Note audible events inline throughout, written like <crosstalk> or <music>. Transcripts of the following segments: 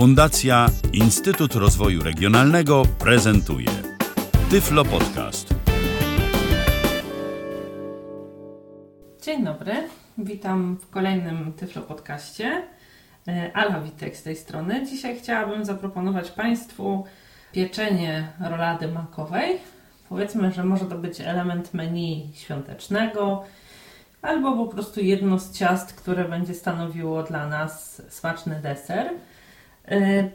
Fundacja Instytut Rozwoju Regionalnego prezentuje Tyflo Podcast. Dzień dobry, witam w kolejnym Tyflo Podcaście. E, Ala Witek z tej strony. Dzisiaj chciałabym zaproponować Państwu pieczenie rolady makowej. Powiedzmy, że może to być element menu świątecznego, albo po prostu jedno z ciast, które będzie stanowiło dla nas smaczny deser. E,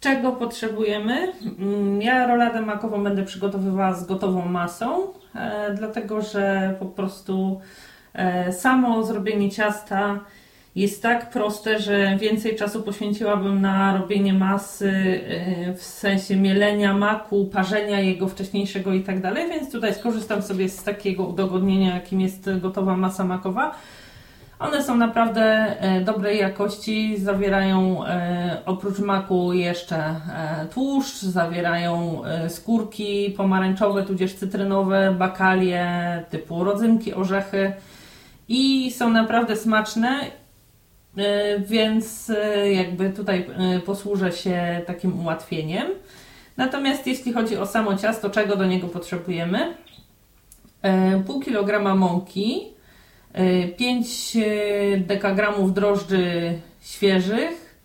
czego potrzebujemy? Mm, Ja roladę makową będę przygotowywała z gotową masą, e, dlatego że po prostu e, samo zrobienie ciasta jest tak proste, że więcej czasu poświęciłabym na robienie masy, w sensie mielenia maku, parzenia jego wcześniejszego i tak dalej, więc tutaj skorzystam sobie z takiego udogodnienia, jakim jest gotowa masa makowa. One są naprawdę e, dobrej jakości, zawierają e, oprócz maku jeszcze e, tłuszcz, zawierają skórki pomarańczowe, tudzież cytrynowe, bakalie typu rodzynki, orzechy i są naprawdę smaczne, więc jakby tutaj posłużę się takim ułatwieniem. Natomiast jeśli chodzi o samo ciasto, czego do niego potrzebujemy? Pół kilograma mąki, 5 dekagramów drożdży świeżych,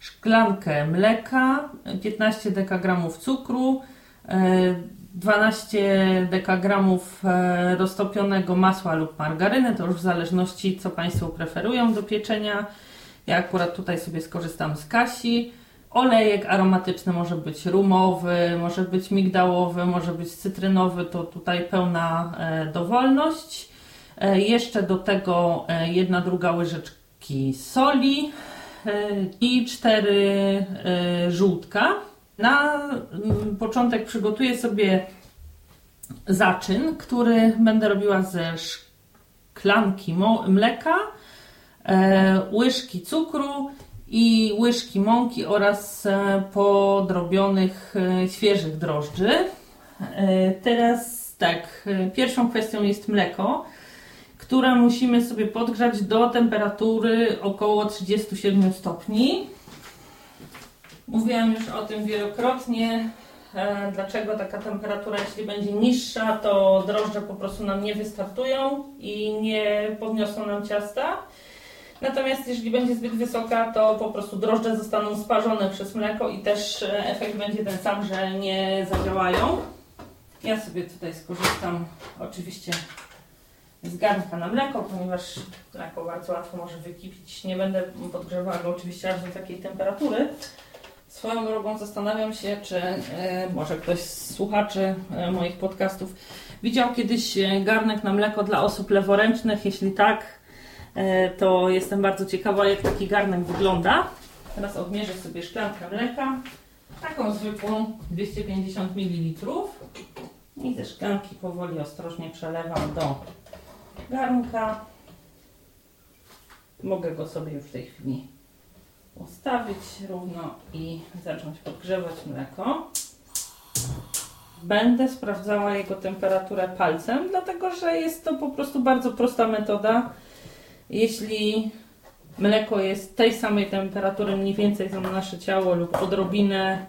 szklankę mleka, 15 dekagramów cukru, e, 12 dekagramów e, roztopionego masła lub margaryny, to już w zależności co Państwo preferują do pieczenia. Ja akurat tutaj sobie skorzystam z kasi. Olejek aromatyczny może być rumowy, może być migdałowy, może być cytrynowy, to tutaj pełna e, dowolność. E, Jeszcze do tego e, jedna druga łyżeczki soli e, i cztery żółtka. Na mm, początek przygotuję sobie zaczyn, który będę robiła ze szklanki mleka, łyżki cukru i łyżki mąki oraz podrobionych świeżych drożdży. Teraz tak, pierwszą kwestią jest mleko, które musimy sobie podgrzać do temperatury około 37 stopni. Mówiłam już o tym wielokrotnie. E, Dlaczego taka temperatura, jeśli będzie niższa, to drożdże po prostu nam nie wystartują i nie podniosą nam ciasta. Natomiast jeżeli będzie zbyt wysoka, to po prostu drożdże zostaną sparzone przez mleko i też e, efekt będzie ten sam, że nie zadziałają. Ja sobie tutaj skorzystam oczywiście z garnka na mleko, ponieważ mleko bardzo łatwo może wykipić. Nie będę podgrzewała go oczywiście aż do takiej temperatury. Swoją drogą zastanawiam się, czy e, może ktoś z słuchaczy e, moich podcastów widział kiedyś e, garnek na mleko dla osób leworęcznych. Jeśli tak, to jestem bardzo ciekawa, jak taki garnek wygląda. Teraz odmierzę sobie szklankę mleka, taką zwykłą 250 ml. I ze szklanki powoli ostrożnie przelewam do garnka. Mogę go sobie już w tej chwili ustawić równo i zacząć podgrzewać mleko. Będę sprawdzała jego temperaturę palcem, dlatego że jest to po prostu bardzo prosta metoda. Jeśli mleko jest tej samej temperatury mniej więcej co nasze ciało lub odrobinę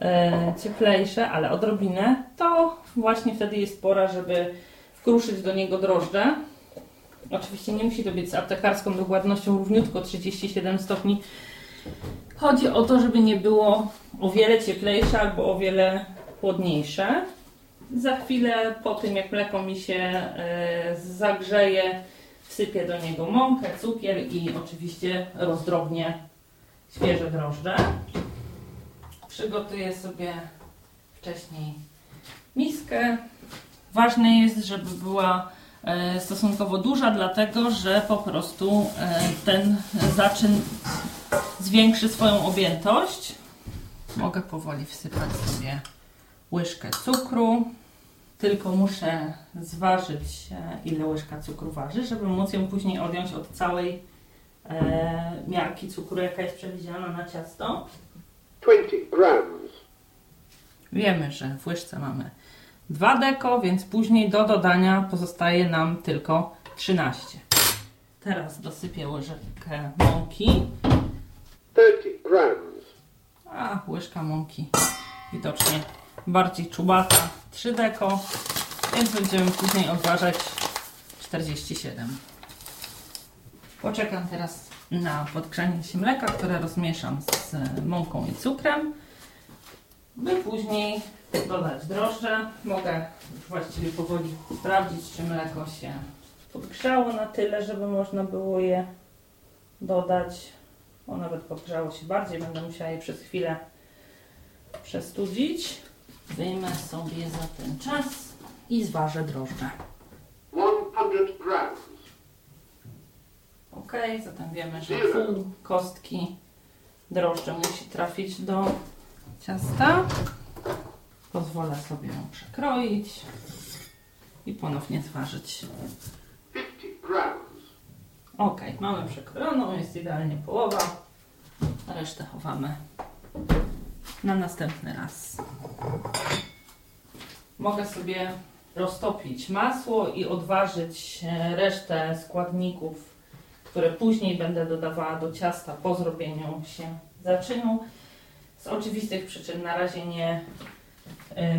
e, cieplejsze, ale odrobinę, to właśnie wtedy jest pora, żeby wkruszyć do niego drożdże. Oczywiście nie musi to być z aptekarską dokładnością równiutko 37 stopni. Chodzi o to, żeby nie było o wiele cieplejsze albo o wiele chłodniejsze. Za chwilę po tym, jak mleko mi się e, zagrzeje, wsypię do niego mąkę, cukier i oczywiście rozdrobnię świeże drożdże. Przygotuję sobie wcześniej miskę. Ważne jest, żeby była e, stosunkowo duża, dlatego że po prostu e, ten zaczyn zwiększy swoją objętość. Mogę powoli wsypać sobie łyżkę cukru. Tylko muszę zważyć, e, ile łyżka cukru waży, żeby móc ją później odjąć od całej miarki cukru, jaka jest przewidziana na ciasto. 20 grams. Wiemy, że w łyżce mamy 2 deko, więc później do dodania pozostaje nam tylko 13. Teraz dosypię łyżeczkę mąki. 30 grams. łyżka mąki widocznie bardziej czubata 3 deko, więc będziemy później odważać 47. Poczekam teraz na podgrzanie się mleka, które rozmieszam z mąką i cukrem, by później dodać drożdże. Mogę już właściwie powoli sprawdzić, czy mleko się podgrzało na tyle, żeby można było je dodać. O, nawet podgrzało się bardziej, będę musiała je przez chwilę przestudzić. Wyjmę sobie za ten czas i zważę drożdże. 100 grams. Ok, zatem wiemy, że pół kostki drożdże musi trafić do ciasta. Pozwolę sobie ją przekroić i ponownie zważyć. 50 grams. Ok, mamy przekrojoną, jest idealnie połowa. Resztę chowamy na następny raz. Mogę sobie roztopić masło i odważyć e, resztę składników, które później będę dodawała do ciasta po zrobieniu się zaczynu. Z oczywistych przyczyn na razie nie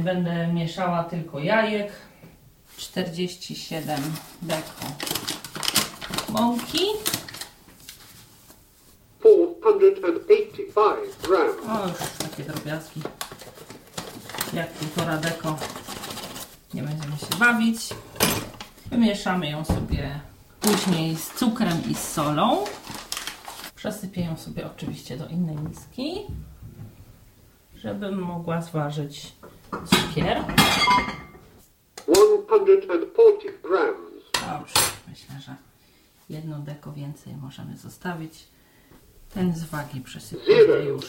będę mieszała tylko jajek. 47 deko mąki. 485 grams. O, już takie drobiazgi. Jak półtora deko. Nie będziemy się bawić. Wymieszamy ją sobie później z cukrem i z solą. Przesypię ją sobie oczywiście do innej miski, żebym mogła zważyć cukier. 140 grams. Dobrze, myślę, że jedno deko więcej możemy zostawić. Ten z wagi przesypię Zero, już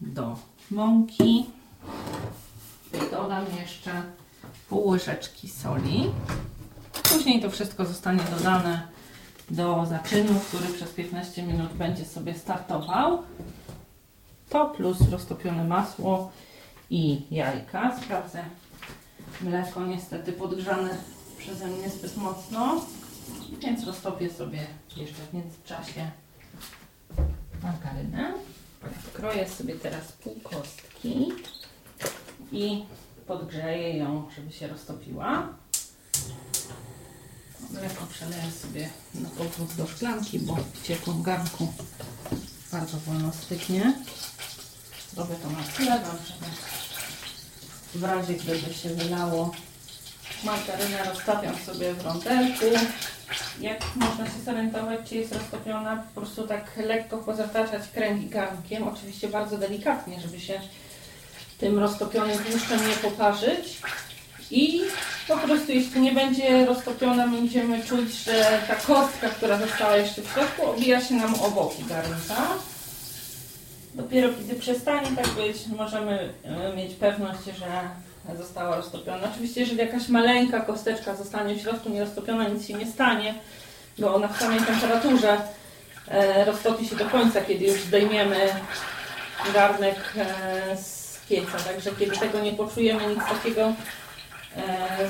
do mąki. Dodam jeszcze pół łyżeczki soli. Później to wszystko zostanie dodane do zaczynu, który przez 15 minut będzie sobie startował. To plus roztopione masło i jajka. Sprawdzę mleko niestety podgrzane przeze mnie zbyt mocno, więc roztopię sobie jeszcze w międzyczasie margarynę. Kroję sobie teraz pół kostki i podgrzeję ją, żeby się roztopiła. Mleko przeleję sobie na powrót do szklanki, bo w ciepłym garnku bardzo wolno styknie. Robię to na chlebem, żeby w razie gdyby się wylało margarynę roztapiam sobie w rondelku. Jak można się zorientować, czy jest roztopiona, po prostu tak lekko pozataczać kręgi garnkiem, oczywiście bardzo delikatnie, żeby się tym roztopionym tłuszczem nie poparzyć. I po prostu jeśli nie będzie roztopiona, będziemy czuć, że ta kostka, która została jeszcze w środku, obija się nam o boki garnka. Dopiero kiedy przestanie tak być, możemy e, mieć pewność, że została roztopiona. Oczywiście, jeżeli jakaś maleńka kosteczka zostanie w środku nieroztopiona, nic się nie stanie, bo ona w samej temperaturze e, roztopi się do końca, kiedy już zdejmiemy garnek e, z pieca. Także kiedy tego nie poczujemy, nic takiego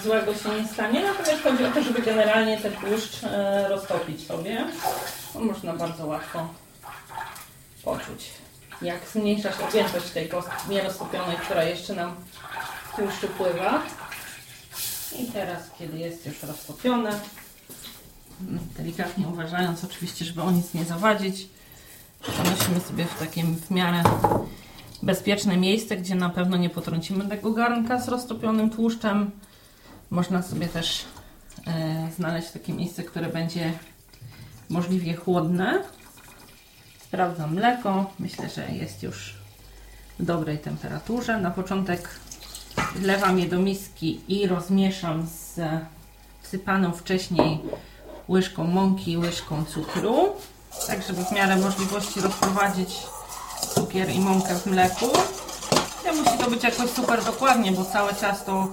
złego się nie stanie. Natomiast chodzi o to, żeby generalnie ten tłuszcz roztopić sobie. Można bardzo łatwo poczuć. Jak zmniejsza się objętość tej kostki nieroztopionej, która jeszcze nam w tłuszczu pływa. I teraz, kiedy jest już roztopione, delikatnie uważając oczywiście, żeby o nic nie zawadzić, przenosimy sobie w takim w miarę bezpieczne miejsce, gdzie na pewno nie potrącimy tego garnka z roztopionym tłuszczem. Można sobie też e, znaleźć takie miejsce, które będzie możliwie chłodne. Sprawdzam mleko. Myślę, że jest już w dobrej temperaturze. Na początek wlewam je do miski i rozmieszam z wsypaną wcześniej łyżką mąki i łyżką cukru, tak żeby w miarę możliwości rozprowadzić cukier i mąkę w mleku. Nie musi to być jakoś super dokładnie, bo całe ciasto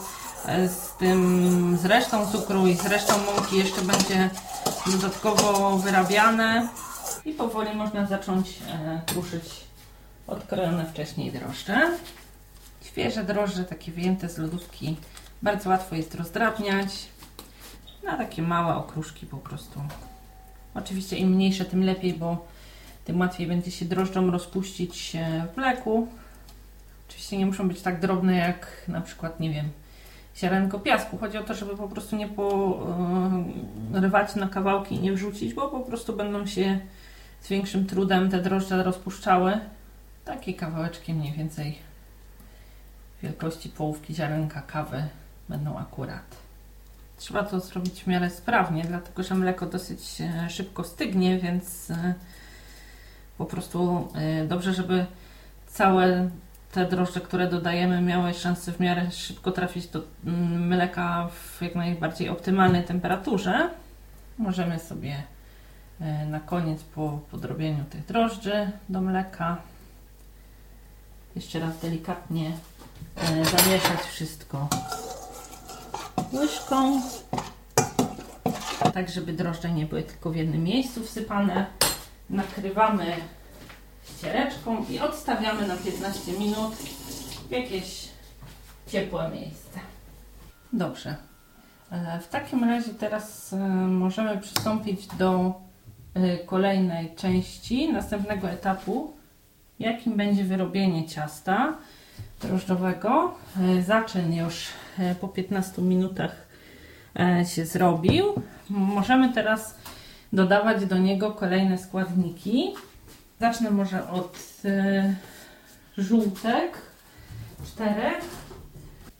e, z tym, z resztą cukru i z resztą mąki jeszcze będzie dodatkowo wyrabiane i powoli można zacząć e, kruszyć odkrojone wcześniej drożdże. Świeże drożdże, takie wyjęte z lodówki, bardzo łatwo jest rozdrabniać na takie małe okruszki po prostu. Oczywiście im mniejsze, tym lepiej, bo tym łatwiej będzie się drożdżom rozpuścić e, w mleku. Oczywiście nie muszą być tak drobne jak na przykład, nie wiem, ziarenko piasku. Chodzi o to, żeby po prostu nie porywać na kawałki i nie wrzucić, bo po prostu będą się z większym trudem te drożdże rozpuszczały. Takie kawałeczki mniej więcej wielkości połówki ziarenka kawy będą akurat. Trzeba to zrobić w miarę sprawnie, dlatego że mleko dosyć e, szybko stygnie, więc e, po prostu e, dobrze, żeby całe te drożdże, które dodajemy, miały szansę w miarę szybko trafić do mm, mleka w jak najbardziej optymalnej temperaturze. Możemy sobie na koniec po podrobieniu tych drożdży do mleka jeszcze raz delikatnie zamieszać wszystko łyżką, tak żeby drożdże nie były tylko w jednym miejscu wsypane. Nakrywamy ściereczką i odstawiamy na 15 minut w jakieś ciepłe miejsce. Dobrze. E, w takim razie teraz e, możemy przystąpić do e, kolejnej części, następnego etapu, jakim będzie wyrobienie ciasta drożdżowego. Zaczyn już E, po 15 minutach się zrobił. Możemy teraz dodawać do niego kolejne składniki. Zacznę może od żółtek, czterech.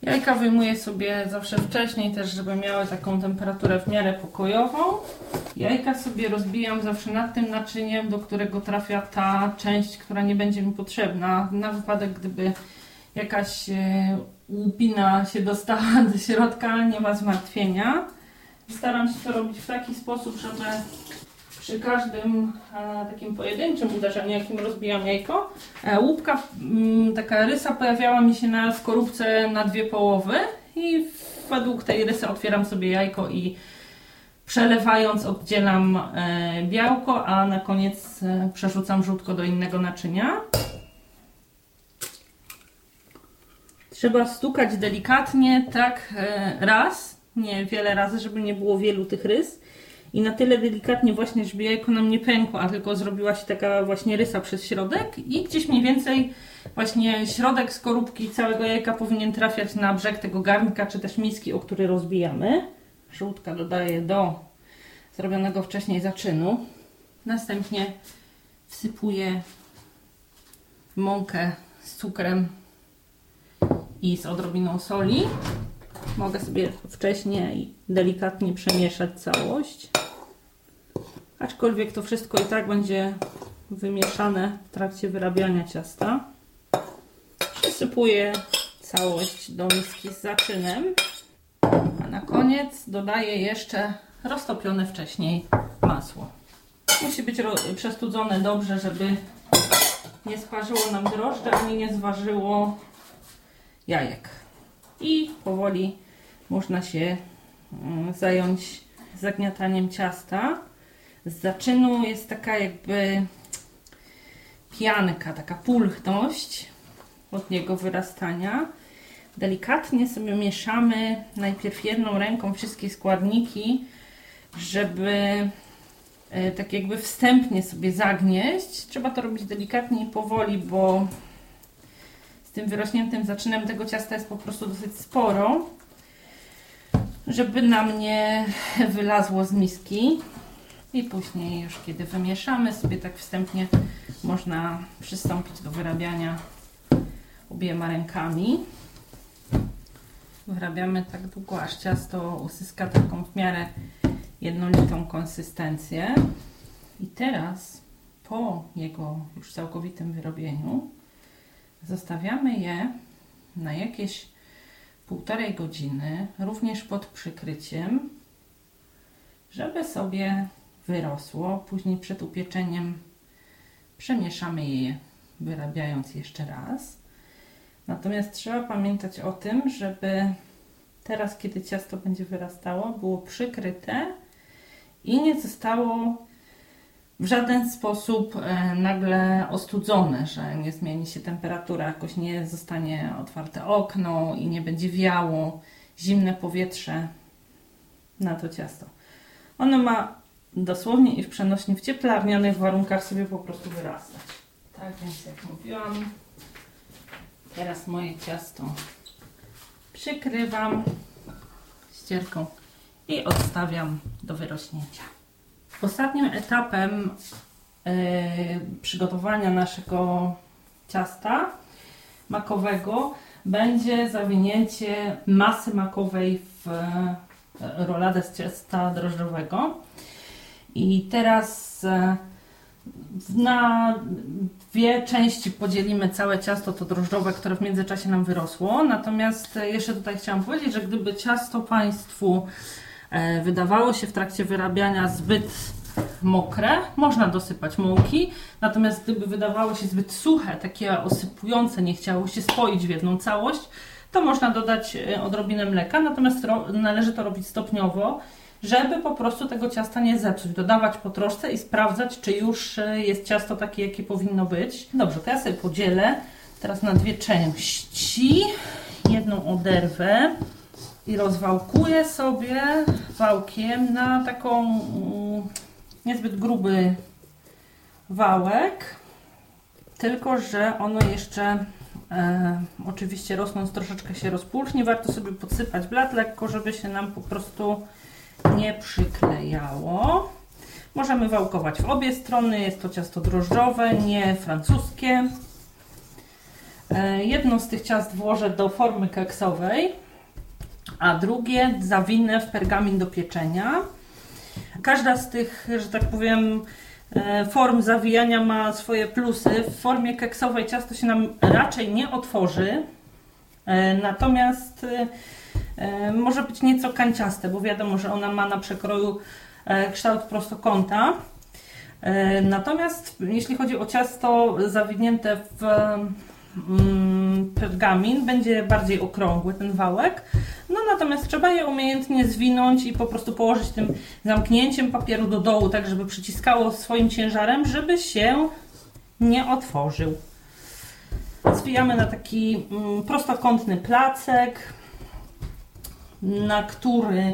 Jajka wyjmuję sobie zawsze wcześniej też, żeby miały taką temperaturę w miarę pokojową. Jajka sobie rozbijam zawsze nad tym naczyniem, do którego trafia ta część, która nie będzie mi potrzebna. Na wypadek, gdyby jakaś łupina się dostała <laughs> do środka, nie ma zmartwienia. Staram się to robić w taki sposób, żeby przy każdym e, takim pojedynczym uderzeniu, jakim rozbijam jajko, e, łupka, mm, taka rysa pojawiała mi się na skorupce na dwie połowy i według tej rysy otwieram sobie jajko i przelewając oddzielam e, białko, a na koniec przerzucam żółtko do innego naczynia. Trzeba stukać delikatnie, tak raz, nie wiele razy, żeby nie było wielu tych rys. I na tyle delikatnie właśnie, żeby jajko nam nie pękło, a tylko zrobiła się taka właśnie rysa przez środek i gdzieś mniej więcej właśnie środek skorupki całego jajka powinien trafiać na brzeg tego garnka, czy też miski, o który rozbijamy. Żółtka dodaję do zrobionego wcześniej zaczynu. Następnie wsypuję mąkę z cukrem i z odrobiną soli. Mogę sobie wcześniej delikatnie przemieszać całość. Aczkolwiek to wszystko i tak będzie wymieszane w trakcie wyrabiania ciasta. Przysypuję całość do miski z zaczynem. A na koniec dodaję jeszcze roztopione wcześniej masło. Musi być przestudzone dobrze, żeby nie sparzyło nam drożdże, ani nie zważyło jajek. I powoli można się mm, zająć zagniataniem ciasta. Z zaczynu jest taka jakby pianka, taka pulchność od niego wyrastania. Delikatnie sobie mieszamy najpierw jedną ręką wszystkie składniki, żeby e, tak jakby wstępnie sobie zagnieść. Trzeba to robić delikatnie i powoli, bo tym wyrośniętym zaczynem tego ciasta jest po prostu dosyć sporo, żeby nam nie wylazło z miski. I później już kiedy wymieszamy sobie tak wstępnie można przystąpić do wyrabiania obiema rękami. Wyrabiamy tak długo, aż ciasto uzyska taką w miarę jednolitą konsystencję. I teraz po jego już całkowitym wyrobieniu Zostawiamy je na jakieś półtorej godziny, również pod przykryciem, żeby sobie wyrosło. Później przed upieczeniem przemieszamy je, wyrabiając jeszcze raz. Natomiast trzeba pamiętać o tym, żeby teraz, kiedy ciasto będzie wyrastało, było przykryte i nie zostało w żaden sposób e, nagle ostudzone, że nie zmieni się temperatura, jakoś nie zostanie otwarte okno i nie będzie wiało zimne powietrze na to ciasto. Ono ma dosłownie i w przenośni w cieplarnianych warunkach sobie po prostu wyrastać. Tak więc jak mówiłam, teraz moje ciasto przykrywam ścierką i odstawiam do wyrośnięcia. Ostatnim etapem yy, przygotowania naszego ciasta makowego będzie zawinięcie masy makowej w roladę z ciasta drożdżowego. I teraz e, na dwie części podzielimy całe ciasto to drożdżowe, które w międzyczasie nam wyrosło. Natomiast jeszcze tutaj chciałam powiedzieć, że gdyby ciasto Państwu e, wydawało się w trakcie wyrabiania zbyt mokre, można dosypać mąki, natomiast gdyby wydawało się zbyt suche, takie osypujące, nie chciało się spoić w jedną całość, to można dodać e, odrobinę mleka, natomiast należy to robić stopniowo, żeby po prostu tego ciasta nie zepsuć. Dodawać po troszce i sprawdzać, czy już e, jest ciasto takie, jakie powinno być. Dobrze, to ja sobie podzielę teraz na dwie części. Jedną oderwę i rozwałkuję sobie wałkiem na taką mm, niezbyt gruby wałek, tylko że ono jeszcze e, oczywiście rosnąc troszeczkę się rozpłucznie. Warto sobie podsypać blat lekko, żeby się nam po prostu nie przyklejało. Możemy wałkować w obie strony. Jest to ciasto drożdżowe, nie francuskie. E, jedno z tych ciast włożę do formy keksowej, a drugie zawinę w pergamin do pieczenia. Każda z tych, że tak powiem, e, form zawijania ma swoje plusy. W formie keksowej ciasto się nam raczej nie otworzy, e, natomiast może być nieco kanciaste, bo wiadomo, że ona ma na przekroju kształt prostokąta. Natomiast jeśli chodzi o ciasto zawinięte w mm, pergamin, będzie bardziej okrągły ten wałek. No natomiast trzeba je umiejętnie zwinąć i po prostu położyć tym zamknięciem papieru do dołu, tak żeby przyciskało swoim ciężarem, żeby się nie otworzył. Zwijamy na taki mm, prostokątny placek, na który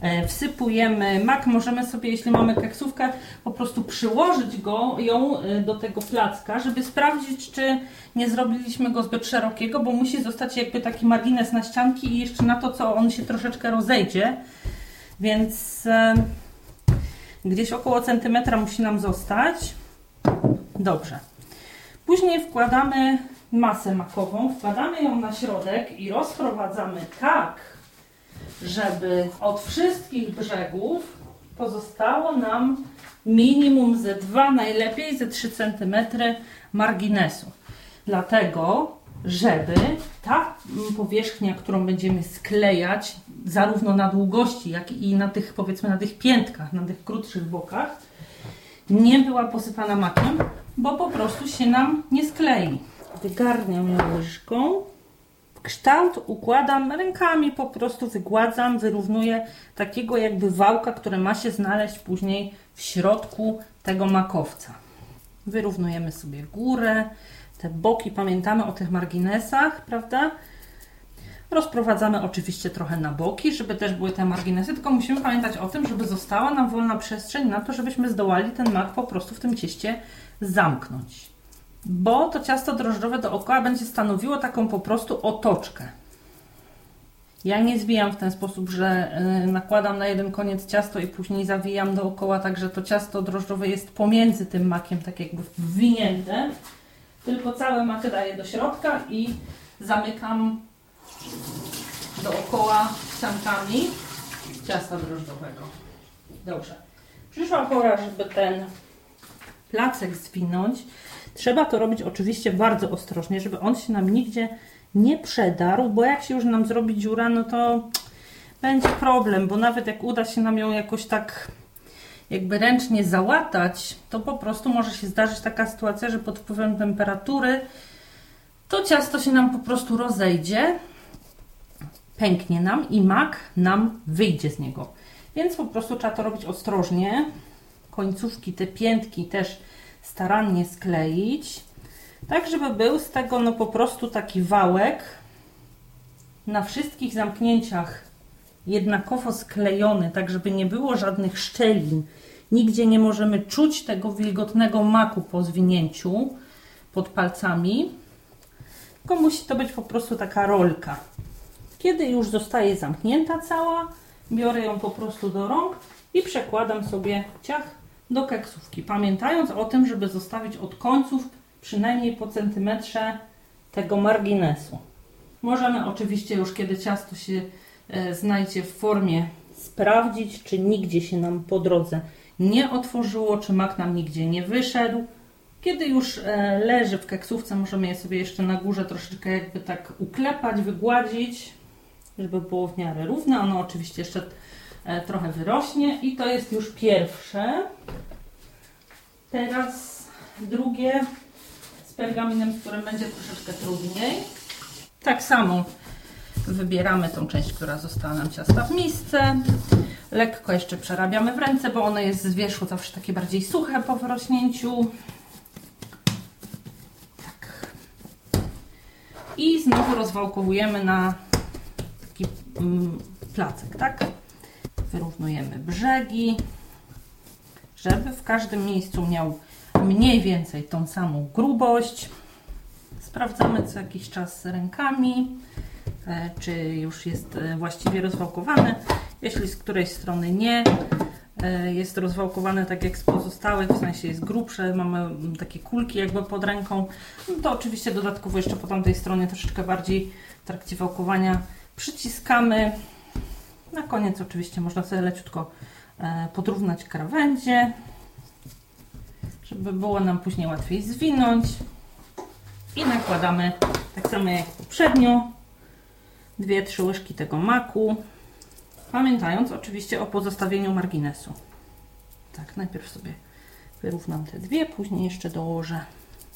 e, wsypujemy mak. Możemy sobie, jeśli mamy keksówkę, po prostu przyłożyć go, ją e, do tego placka, żeby sprawdzić, czy nie zrobiliśmy go zbyt szerokiego, bo musi zostać jakby taki margines na ścianki i jeszcze na to, co on się troszeczkę rozejdzie. Więc e, gdzieś około centymetra musi nam zostać. Dobrze. Później wkładamy masę makową, wkładamy ją na środek i rozprowadzamy tak, żeby od wszystkich brzegów pozostało nam minimum ze 2, najlepiej ze 3 cm marginesu. Dlatego, żeby ta powierzchnia, którą będziemy sklejać, zarówno na długości, jak i na tych, powiedzmy, na tych piętkach, na tych krótszych bokach, nie była posypana makiem, bo po prostu się nam nie sklei. Wygarniam łyżką. Kształt układam rękami, po prostu wygładzam, wyrównuję takiego jakby wałka, które ma się znaleźć później w środku tego makowca. Wyrównujemy sobie górę, te boki, pamiętamy o tych marginesach, prawda? Rozprowadzamy oczywiście trochę na boki, żeby też były te marginesy, tylko musimy pamiętać o tym, żeby została nam wolna przestrzeń na to, żebyśmy zdołali ten mak po prostu w tym cieście zamknąć. Bo to ciasto drożdżowe dookoła będzie stanowiło taką po prostu otoczkę. Ja nie zwijam w ten sposób, że y, nakładam na jeden koniec ciasto i później zawijam dookoła, tak że to ciasto drożdżowe jest pomiędzy tym makiem, tak jakby wwinięte tylko całe makę daję do środka i zamykam dookoła ściankami ciasta drożdżowego. Dobrze. Przyszła pora, żeby ten placek zwinąć. Trzeba to robić oczywiście bardzo ostrożnie, żeby on się nam nigdzie nie przedarł, bo jak się już nam zrobi dziura, no to będzie problem, bo nawet jak uda się nam ją jakoś tak jakby ręcznie załatać, to po prostu może się zdarzyć taka sytuacja, że pod wpływem temperatury to ciasto się nam po prostu rozejdzie, pęknie nam i mak nam wyjdzie z niego. Więc po prostu trzeba to robić ostrożnie. Końcówki, te piętki też starannie skleić, tak żeby był z tego no po prostu taki wałek na wszystkich zamknięciach jednakowo sklejony, tak żeby nie było żadnych szczelin Nigdzie nie możemy czuć tego wilgotnego maku po zwinięciu pod palcami, tylko musi to być po prostu taka rolka. Kiedy już zostaje zamknięta cała, biorę ją po prostu do rąk i przekładam sobie ciach do keksówki, pamiętając o tym, żeby zostawić od końców przynajmniej po centymetrze tego marginesu. Możemy oczywiście już, kiedy ciasto się e, znajdzie w formie, sprawdzić, czy nigdzie się nam po drodze nie otworzyło, czy mak nam nigdzie nie wyszedł. Kiedy już e, leży w keksówce, możemy je sobie jeszcze na górze troszeczkę jakby tak uklepać, wygładzić, żeby było w miarę równe. Ono oczywiście jeszcze trochę wyrośnie i to jest już pierwsze. Teraz drugie z pergaminem, z którym będzie troszeczkę trudniej. Tak samo wybieramy tą część, która została nam ciasta w misce. Lekko jeszcze przerabiamy w ręce, bo ono jest z wierzchu zawsze takie bardziej suche po wyrośnięciu. Tak. I znowu rozwałkowujemy na taki mm, placek, tak? Wyrównujemy brzegi, żeby w każdym miejscu miał mniej więcej tą samą grubość. Sprawdzamy co jakiś czas rękami, e, czy już jest e, właściwie rozwałkowane. Jeśli z którejś strony nie e, jest rozwałkowane tak jak z pozostałych, w sensie jest grubsze, mamy takie kulki jakby pod ręką, no to oczywiście dodatkowo jeszcze po tamtej stronie troszeczkę bardziej w trakcie wałkowania przyciskamy. Na koniec oczywiście można sobie leciutko podrównać krawędzie, żeby było nam później łatwiej zwinąć. I nakładamy tak samo jak poprzednio dwie, trzy łyżki tego maku. Pamiętając oczywiście o pozostawieniu marginesu. Tak, najpierw sobie wyrównam te dwie, później jeszcze dołożę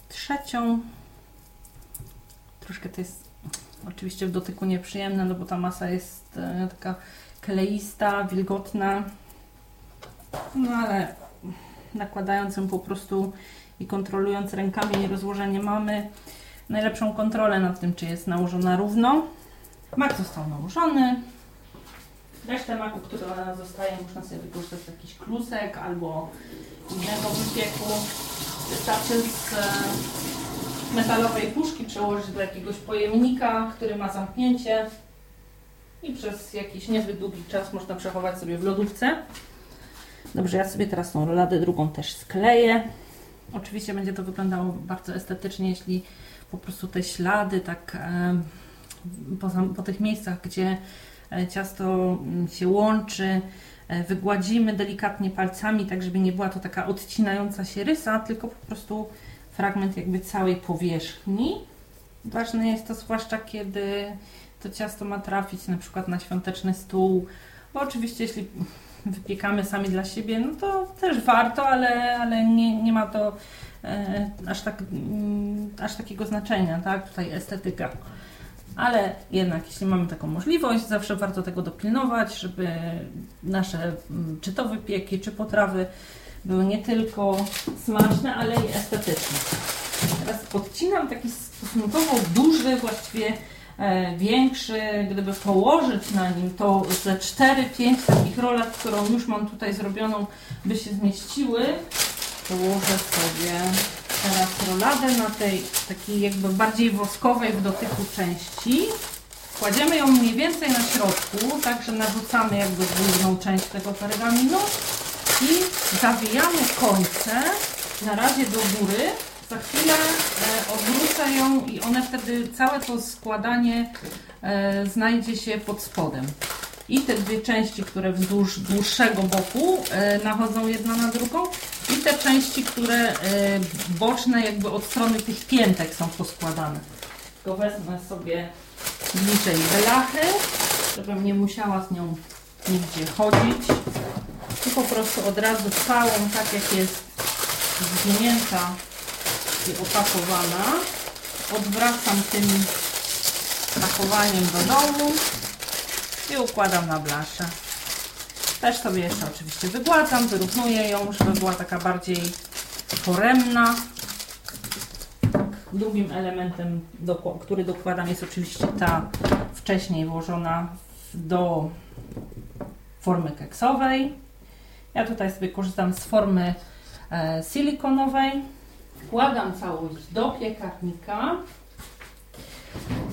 trzecią. Troszkę to jest oczywiście w dotyku nieprzyjemne, no bo ta masa jest e, taka kleista, wilgotna. No ale nakładając ją po prostu i kontrolując rękami rozłożenie mamy najlepszą kontrolę nad tym, czy jest nałożona równo. Mak został nałożony. Resztę maku, która zostaje, można sobie wykorzystać jakiś klusek albo innego wypieku. Wystarczy z e, metalowej puszki przełożyć do jakiegoś pojemnika, który ma zamknięcie i przez jakiś niezbyt długi czas można przechować sobie w lodówce. Dobrze, ja sobie teraz tą roladę drugą też skleję. Oczywiście będzie to wyglądało bardzo estetycznie, jeśli po prostu te ślady tak po, po tych miejscach, gdzie e, ciasto mm, się łączy, e, wygładzimy delikatnie palcami, tak żeby nie była to taka odcinająca się rysa, tylko po prostu fragment jakby całej powierzchni. Ważne jest to zwłaszcza, kiedy to ciasto ma trafić na przykład na świąteczny stół, bo oczywiście jeśli wypiekamy sami dla siebie, no to też warto, ale, ale nie, nie ma to e, aż, tak, mm, aż takiego znaczenia, tak? Tutaj estetyka. Ale jednak, jeśli mamy taką możliwość, zawsze warto tego dopilnować, żeby nasze mm, czy to wypieki, czy potrawy były nie tylko smaczne, ale i estetyczne. Teraz podcinam taki stosunkowo duży, właściwie E, większy, gdyby położyć na nim to ze 4-5 takich rolek, którą już mam tutaj zrobioną, by się zmieściły. Położę sobie teraz roladę na tej takiej jakby bardziej woskowej w dotyku części. Kładziemy ją mniej więcej na środku, tak że narzucamy jakby główną część tego pergaminu i zawijamy końce na razie do góry za chwilę e, odwrócę ją i one wtedy, całe to składanie e, znajdzie się pod spodem. I te dwie części, które wzdłuż dłuższego boku e, nachodzą jedna na drugą i te części, które boczne jakby od strony tych piętek są poskładane. Tylko wezmę sobie bliżej belachy, żebym nie musiała z nią nigdzie chodzić. I po prostu od razu całą, tak jak jest zwinięta i opakowana. Odwracam tym pakowaniem do dołu i układam na blaszę. Też sobie jeszcze oczywiście wygładzam, wyrównuję ją, żeby była taka bardziej foremna. Drugim elementem, który dokładam jest oczywiście ta wcześniej włożona do formy keksowej. Ja tutaj sobie korzystam z formy e, silikonowej. Wkładam całość do piekarnika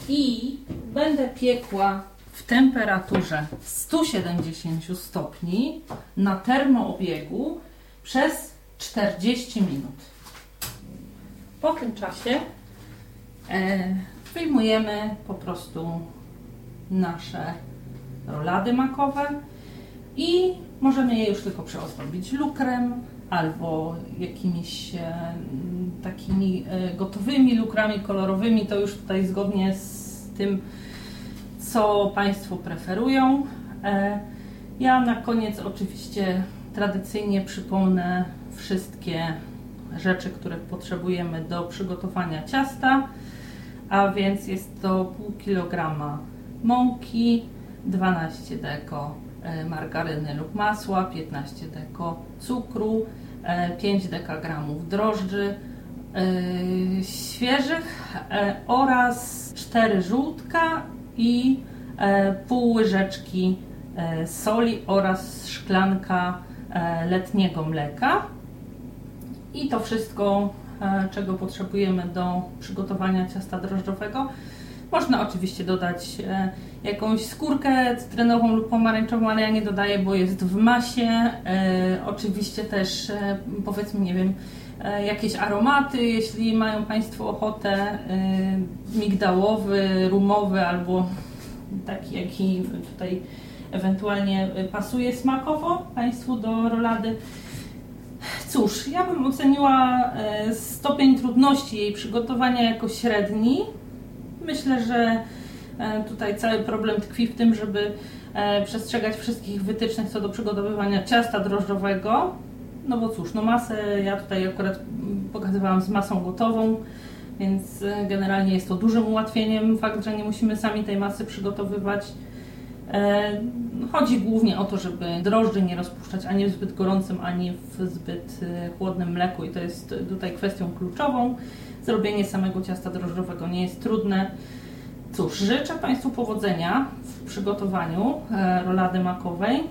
i będę piekła w temperaturze 170 stopni na termoobiegu przez 40 minut. Po tym czasie e, wyjmujemy po prostu nasze rolady makowe i możemy je już tylko przeozdobić lukrem albo jakimiś e, takimi e, gotowymi lukrami kolorowymi. To już tutaj zgodnie z tym, co Państwo preferują. E, ja na koniec oczywiście tradycyjnie przypomnę wszystkie rzeczy, które potrzebujemy do przygotowania ciasta, a więc jest to pół kilograma mąki, 12 deko margaryny lub masła, 15 deko cukru, 5 dekagramów drożdży e, świeżych e, oraz 4 żółtka i pół łyżeczki soli oraz szklanka letniego mleka. I to wszystko, czego potrzebujemy do przygotowania ciasta drożdżowego. Można oczywiście dodać jakąś skórkę cytrynową lub pomarańczową, ale ja nie dodaję, bo jest w masie. E, oczywiście też e, powiedzmy, nie wiem, e, jakieś aromaty, jeśli mają Państwo ochotę, migdałowy, rumowy albo taki, jaki tutaj ewentualnie pasuje smakowo Państwu do rolady. Cóż, ja bym oceniła stopień trudności jej przygotowania jako średni. Myślę, że tutaj cały problem tkwi w tym, żeby e, przestrzegać wszystkich wytycznych co do przygotowywania ciasta drożdżowego. No bo cóż, no masę ja tutaj akurat pokazywałam z masą gotową, więc e, generalnie jest to dużym ułatwieniem fakt, że nie musimy sami tej masy przygotowywać. Chodzi głównie o to, żeby drożdży nie rozpuszczać ani w zbyt gorącym, ani w zbyt chłodnym mleku i to jest tutaj kwestią kluczową. Zrobienie samego ciasta drożdżowego nie jest trudne. Cóż, życzę Państwu powodzenia w przygotowaniu e, rolady makowej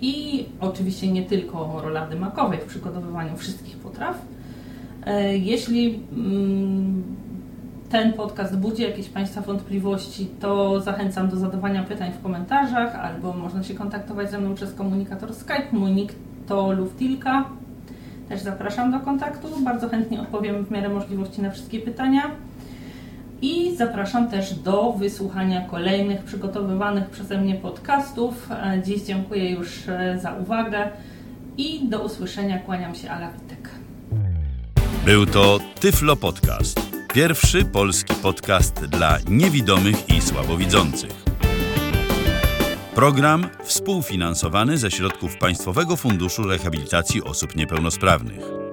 i oczywiście nie tylko rolady makowej w przygotowywaniu wszystkich potraw. E, jeśli mm, ten podcast budzi jakieś Państwa wątpliwości, to zachęcam do zadawania pytań w komentarzach albo można się kontaktować ze mną przez komunikator Skype. Mój nick to Luftilka. Też zapraszam do kontaktu. Bardzo chętnie odpowiem w miarę możliwości na wszystkie pytania. I zapraszam też do wysłuchania kolejnych przygotowywanych przeze mnie podcastów. E, dziś dziękuję już e, za uwagę i do usłyszenia. Kłaniam się Ala Witek. Był to Tyflo Podcast. Pierwszy polski podcast dla niewidomych i słabowidzących. Program współfinansowany ze środków Państwowego Funduszu Rehabilitacji Osób Niepełnosprawnych.